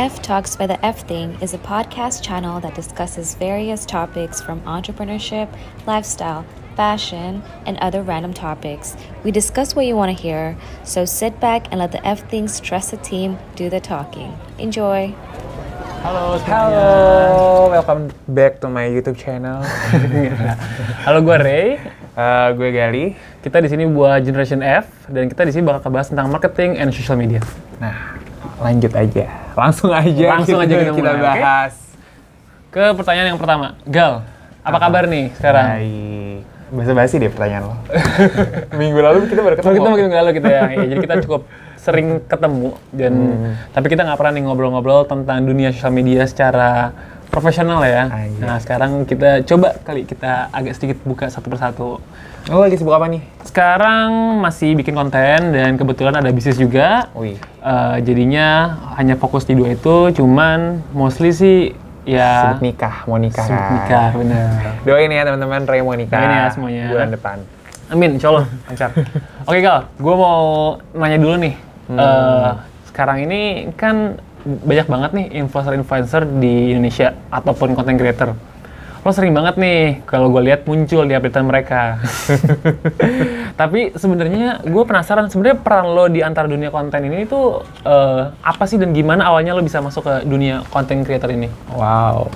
F Talks by the F Thing is a podcast channel that discusses various topics from entrepreneurship, lifestyle, fashion, and other random topics. We discuss what you want to hear, so sit back and let the F Thing's trusted team do the talking. Enjoy! Halo semuanya. Halo, welcome back to my YouTube channel. Halo gue Ray. Eh, gue Gali. Kita di sini buat Generation F dan kita di sini bakal bahas tentang marketing and social media. Nah, lanjut aja. Langsung aja. Langsung aja kita kita mulai, bahas. Ke pertanyaan yang pertama, Gal, apa kabar nih sekarang? Baik. Bahasa basi deh pertanyaan lo. Minggu lalu kita baru ketemu. kita makin lalu kita ya, ya, jadi kita cukup sering ketemu dan Hmm. tapi kita nggak pernah nih ngobrol-ngobrol tentang dunia sosial media secara profesional ya. Ah, iya. Nah sekarang kita coba kali kita agak sedikit buka satu persatu. Lo lagi sibuk apa nih? Sekarang masih bikin konten dan kebetulan ada bisnis juga. Wih. Eh, jadinya hanya fokus di dua itu, cuman mostly sih ya Sibuk nikah, mau nikah. sibuk kan? nikah, bener. Doain ya teman-teman, Ray mau nikah. Doain ya semuanya. Bulan depan. Amin, insya Allah lancar. Oke Gal, gue mau nanya dulu nih. Hmm. Eh, sekarang ini kan banyak banget nih influencer-influencer di Indonesia ataupun content creator. Lo sering banget nih kalau gue lihat muncul di update mereka. Tapi sebenarnya gue penasaran sebenarnya peran lo di antara dunia konten ini itu eh, apa sih dan gimana awalnya lo bisa masuk ke dunia content creator ini? Wow.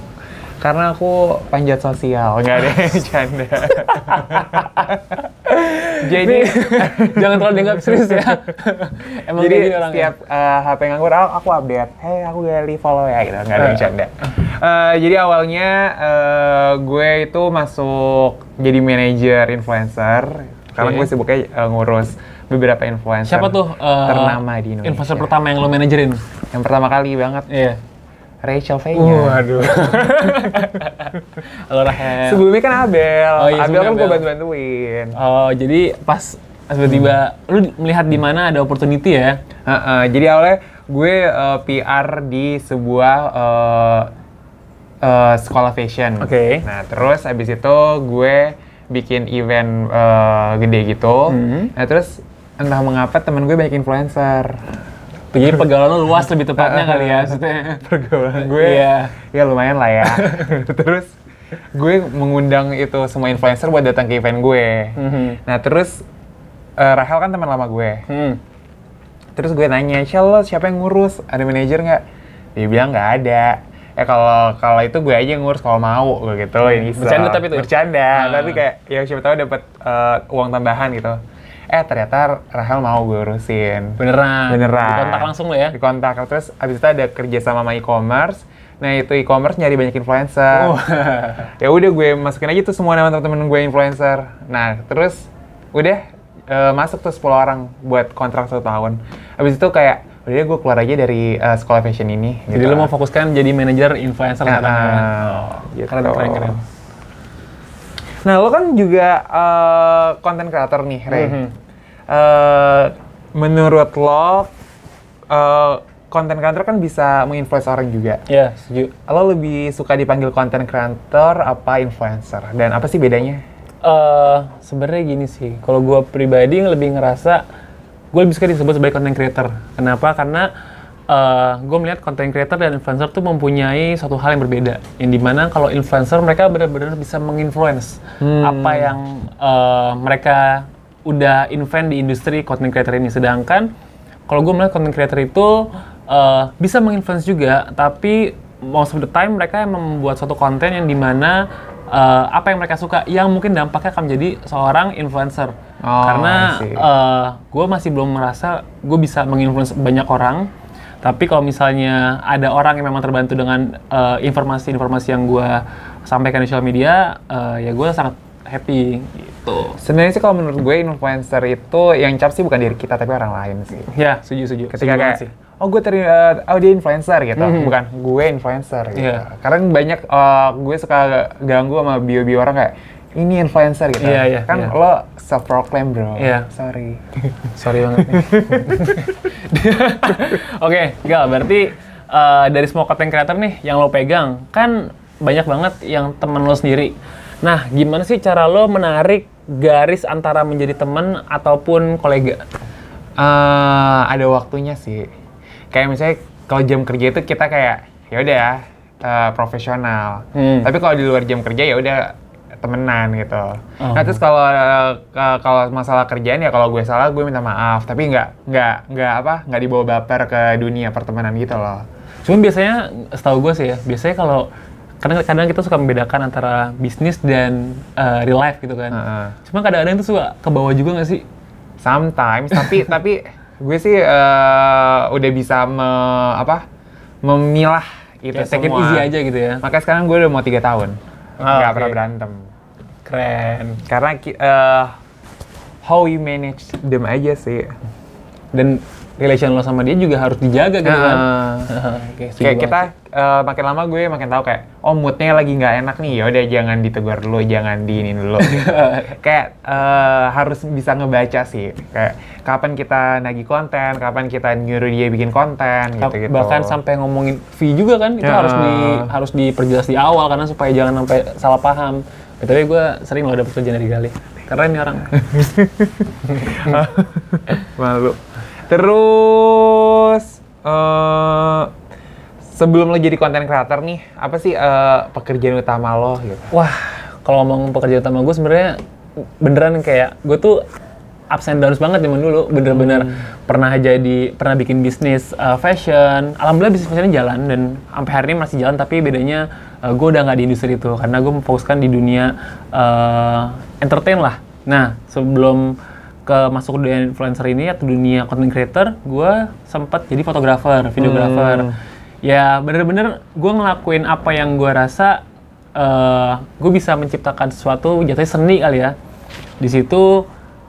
Karena aku panjat sosial, nggak ada canda. Jadi, Jangan terlalu dianggap serius ya. Emang jadi gini orangnya. setiap uh, HP nganggur aku, aku update, hey aku Gali follow ya gitu, nggak ada yang Eh. canda. Uh, jadi awalnya uh, gue itu masuk jadi manajer influencer, karena Oke. gue sibuknya uh, ngurus beberapa influencer Siapa tuh eh, ternama di Indonesia. Influencer pertama yang lo manajerin? Yang pertama kali banget, Iya. Rachel Fenya. Waduh. Halo Rahel. Sebelumnya kan Abel, Oh iya, Abel kan gue bantu-bantuin. Oh, jadi pas tiba-tiba lu melihat di mana ada opportunity ya? Heeh, jadi awalnya gue uh, PR di sebuah uh, uh, sekolah fashion. Oke. Nah terus abis itu gue bikin event uh, gede gitu. Hmm. Nah terus entah mengapa temen gue banyak influencer. Jadi pergaulan lu luas lebih tepatnya kali ya maksudnya. Pergaulan gue Iya. ya lumayan lah ya. terus gue mengundang itu semua influencer buat datang ke event gue. Mhm. Nah terus uh, Rahel kan teman lama gue. Hmm. Terus gue nanya, Shell lo siapa yang ngurus? Ada manajer nggak? Dia bilang nggak ada. Eh kalau kalau itu gue aja yang ngurus kalau mau gue gitu. Ini Bercanda tapi tuh? Bercanda, Ah. tapi kayak ya siapa tahu dapat eh, uang tambahan gitu. Eh ternyata Rahel mau gue urusin. Beneran. Beneran. Kontak langsung lo ya. Dikontak. Terus abis itu ada kerja sama sama e-commerce. Nah itu e-commerce nyari banyak influencer. Wah. ya udah gue masukin aja tuh semua nama temen-temen gue influencer. Nah terus udah eh, masuk tuh 10 orang buat kontrak satu tahun. Habis itu kayak udah gue keluar aja dari eh, sekolah fashion ini. Jadi lu mau fokuskan jadi manajer influencer Nah, sekarang ya? ah, gitu. Keren, keren, keren. Nah lo kan juga eh, content creator nih, Ray. Mhm. Eh, menurut lo eh, content creator kan bisa menginfluence orang juga. Iya, setuju. Lo lebih suka dipanggil content creator apa influencer? Dan apa sih bedanya? eh sebenarnya gini sih, kalau gue pribadi lebih ngerasa gue lebih suka disebut sebagai content creator. Kenapa? Karena gue melihat content creator dan influencer tuh mempunyai suatu hal yang berbeda. Yang di mana kalau influencer mereka benar-benar bisa menginfluence apa yang eh, mereka udah invent di industri content creator ini. Sedangkan kalau gue melihat content creator itu eh, bisa menginfluence juga, tapi most of the time mereka yang membuat suatu konten yang di mana eh, apa yang mereka suka, yang mungkin dampaknya akan menjadi seorang influencer. Oh, Karena see. gue masih belum merasa gue bisa menginfluence banyak orang. Tapi kalau misalnya ada orang yang memang terbantu dengan eh, informasi-informasi yang gue sampaikan di sosial media, eh, ya gue sangat happy gitu. Sebenarnya sih kalau menurut gue influencer itu yang cap sih bukan diri kita tapi orang lain sih. Ya, setuju, setuju. Ketika Setuju kayak sih. oh gue teri eh, oh dia influencer gitu, Mhm. bukan gue influencer gitu. Iya. Karena banyak eh, gue suka ganggu sama bio-bio orang kayak ini influencer gitu. Iya, iya, kan iya. lo self proclaim bro. Iya. Sorry. Sorry banget nih. Oke, Gal, berarti eh, dari semua content creator nih yang lo pegang, kan banyak banget yang temen lo sendiri. Nah, gimana sih cara lo menarik garis antara menjadi teman ataupun kolega? Eh, ada waktunya sih. Kayak misalnya kalau jam kerja itu kita kayak ya udah eh, profesional. Hmm. Tapi kalau di luar jam kerja ya udah temenan gitu. Oh. Nah terus kalau eh, kalau masalah kerjaan ya kalau gue salah gue minta maaf. Tapi nggak nggak nggak apa nggak dibawa baper ke dunia pertemanan gitu loh. Cuman biasanya setahu gue sih ya, biasanya kalau kadang kadang kita suka membedakan antara bisnis dan eh, real life gitu kan. Heeh. Cuma kadang-kadang itu suka ke bawah juga nggak sih? Sometimes tapi tapi gue sih eh, udah bisa me, apa memilah itu Kayak take it semua. easy aja gitu ya. Makanya sekarang gue udah mau tiga tahun Ah, nggak oke. pernah berantem. Keren. Karena eh, how we manage them aja sih. Dan relation lo sama dia juga harus dijaga gitu kan. Heeh. Oke, setuju kayak kita eh, makin lama gue makin tahu kayak oh moodnya lagi nggak enak nih ya udah jangan ditegur dulu jangan diinin dulu kayak eh, harus bisa ngebaca sih kayak kapan kita nagih konten kapan kita nyuruh dia bikin konten gitu gitu bahkan sampai ngomongin fee juga kan itu Ya. harus di harus diperjelas di awal karena supaya jangan sampai salah paham. Tapi gue sering loh dapet kerjaan dari Gali. Keren nih orang. malu terus eh sebelum lo jadi konten creator nih apa sih eh, pekerjaan utama lo gitu Wah, kalau ngomong pekerjaan utama gue sebenarnya beneran kayak gue tuh ups and downs banget zaman dulu. Bener-bener pernah jadi pernah bikin bisnis uh, fashion. Alhamdulillah bisnis fashionnya jalan dan sampai hari ini masih jalan. Tapi bedanya uh, gue udah nggak di industri itu karena gue memfokuskan di dunia uh, entertain lah. Nah, sebelum ke masuk dunia influencer ini atau dunia content creator, gue sempat jadi fotografer, videografer. Ya bener-bener gue ngelakuin apa yang gue rasa gue bisa menciptakan sesuatu jatuhnya seni kali ya di situ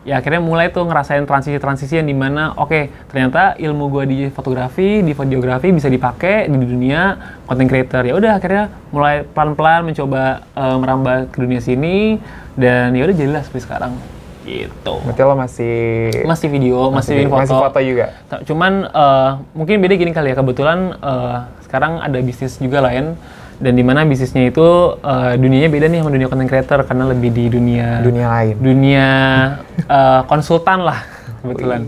ya akhirnya mulai tuh ngerasain transisi-transisi yang di mana oke ternyata ilmu gue di fotografi di videografi bisa dipakai di dunia content creator. Ya udah akhirnya mulai pelan-pelan mencoba eh, merambah ke dunia sini dan ya udah jadilah seperti sekarang. Gitu. Berarti lo masih masih video masih, bikin foto, masih foto juga? Cuman eh, mungkin beda gini kali ya. Kebetulan eh, sekarang ada bisnis juga lain dan di mana bisnisnya itu eh, dunianya beda nih sama dunia content creator karena lebih di dunia dunia lain dunia eh, konsultan lah kebetulan.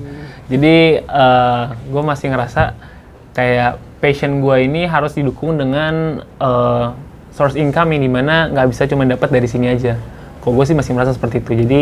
Jadi gue masih ngerasa kayak passion gue ini harus didukung dengan eh, source income yang di mana nggak bisa cuma dapat dari sini aja. Kok gue sih masih merasa seperti itu. Jadi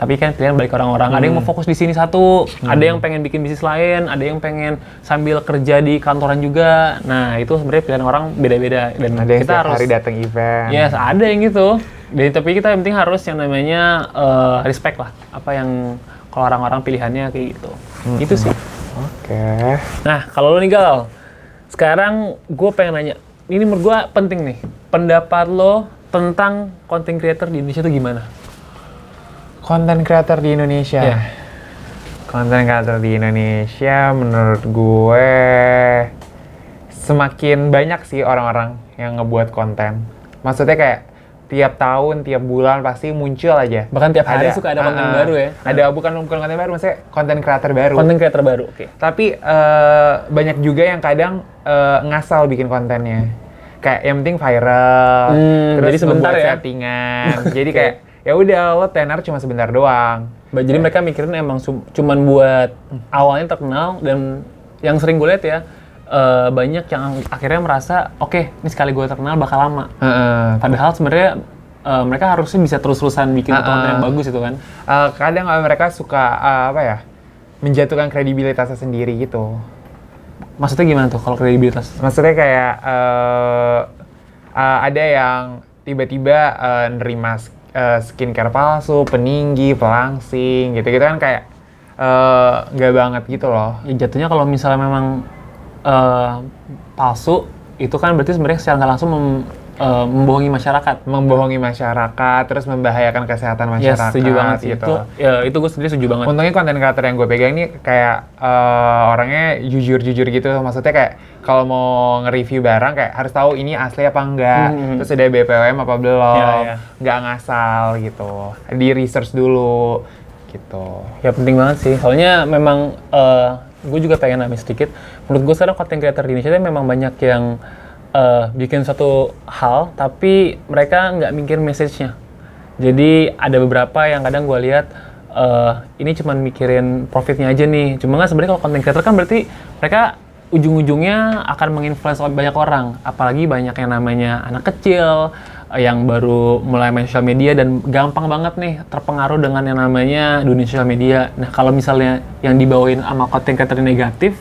tapi kan pilihan balik orang-orang. Ada yang mau fokus di sini satu, ada yang pengen bikin bisnis lain, ada yang pengen sambil kerja di kantoran juga. Nah itu sebenarnya pilihan orang beda-beda dan ada yang kita harus hari datang event Yes, ada yang gitu. Jadi tapi kita yang penting harus yang namanya eh, respect lah. Apa yang kalau orang-orang pilihannya kayak gitu. Itu sih. oke Nah, kalau lo nih Gal, sekarang gue pengen nanya, ini menurut gue penting nih, pendapat lo tentang content creator di Indonesia itu gimana? Konten creator di Indonesia Iya. konten creator di Indonesia menurut gue semakin banyak sih orang-orang yang ngebuat konten maksudnya kayak tiap tahun tiap bulan pasti muncul aja Bahkan tiap hari suka ada konten ah. baru ya? ada bukan bukan konten baru maksudnya konten creator baru Content creator baru, oke. tapi eh, banyak juga yang kadang eh, ngasal bikin kontennya kayak yang penting viral Hmm, terus jadi sebentar ya? settingan jadi kayak ya udah lo tenar cuma sebentar doang Jadi mereka mikirin emang cum- cuman buat awalnya terkenal dan yang sering gue lihat ya eh, banyak yang akhirnya merasa oke ini sekali gue terkenal bakal lama. Heeh. Padahal sebenarnya eh, mereka harusnya bisa terus-terusan bikin Ah, konten yang ah. bagus itu kan. Eh, kadang mereka suka eh, apa ya menjatuhkan kredibilitasnya sendiri gitu Maksudnya gimana tuh kalau kredibilitas? maksudnya kayak eh eh, ada yang tiba-tiba eh, nerima eh, skincare palsu, peninggi, pelangsing gitu-gitu kan kayak eh, nggak banget gitu loh. Ya jatuhnya kalau misalnya memang eh, palsu itu kan berarti sebenarnya secara nggak langsung mem- eh, membohongi masyarakat. Membohongi masyarakat, terus membahayakan kesehatan Ya masyarakat setuju banget sih. gitu. Itu, ya, itu gue sendiri setuju banget. Untungnya konten creator yang gue pegang ini kayak eh, orangnya jujur-jujur gitu. Maksudnya kayak kalau mau nge-review barang kayak harus tahu ini asli apa enggak. Hmm. Terus ada BPOM apa belum. Ya, ya. Nggak ngasal gitu. Di research dulu gitu. Ya penting banget sih. Soalnya memang gue juga pengen nambah sedikit. Menurut gue sekarang content creator di Indonesia memang banyak yang eh, bikin suatu hal, tapi mereka nggak mikir message-nya. Jadi ada beberapa yang kadang gue lihat eh, ini cuman mikirin profitnya aja nih. Cuma nggak sebenarnya kalau content creator kan berarti mereka ujung-ujungnya akan menginfluence banyak orang, apalagi banyak yang namanya anak kecil yang baru mulai main sosial media dan gampang banget nih terpengaruh dengan yang namanya dunia sosial media. Nah kalau misalnya yang dibawain sama konten creator negatif,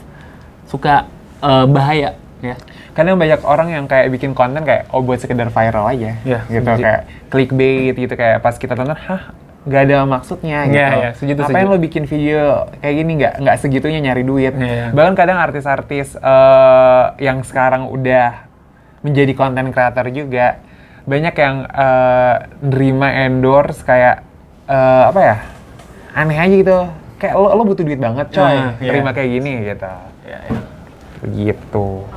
suka eh, bahaya ya. kadang banyak orang yang kayak bikin konten kayak oh buat sekedar viral aja Iya, gitu setuju. kayak clickbait gitu kayak pas kita tonton hah nggak ada maksudnya Iya, gitu iya, setuju, ngapain setuju. lo bikin video kayak gini nggak nggak segitunya nyari duit Iya, iya. bahkan kadang artis-artis eh, yang sekarang udah menjadi konten creator juga banyak yang eh, nerima endorse kayak eh, apa ya aneh aja gitu kayak lo, lo butuh duit banget coy Ah, iya. terima kayak gini gitu Ya, ya. gitu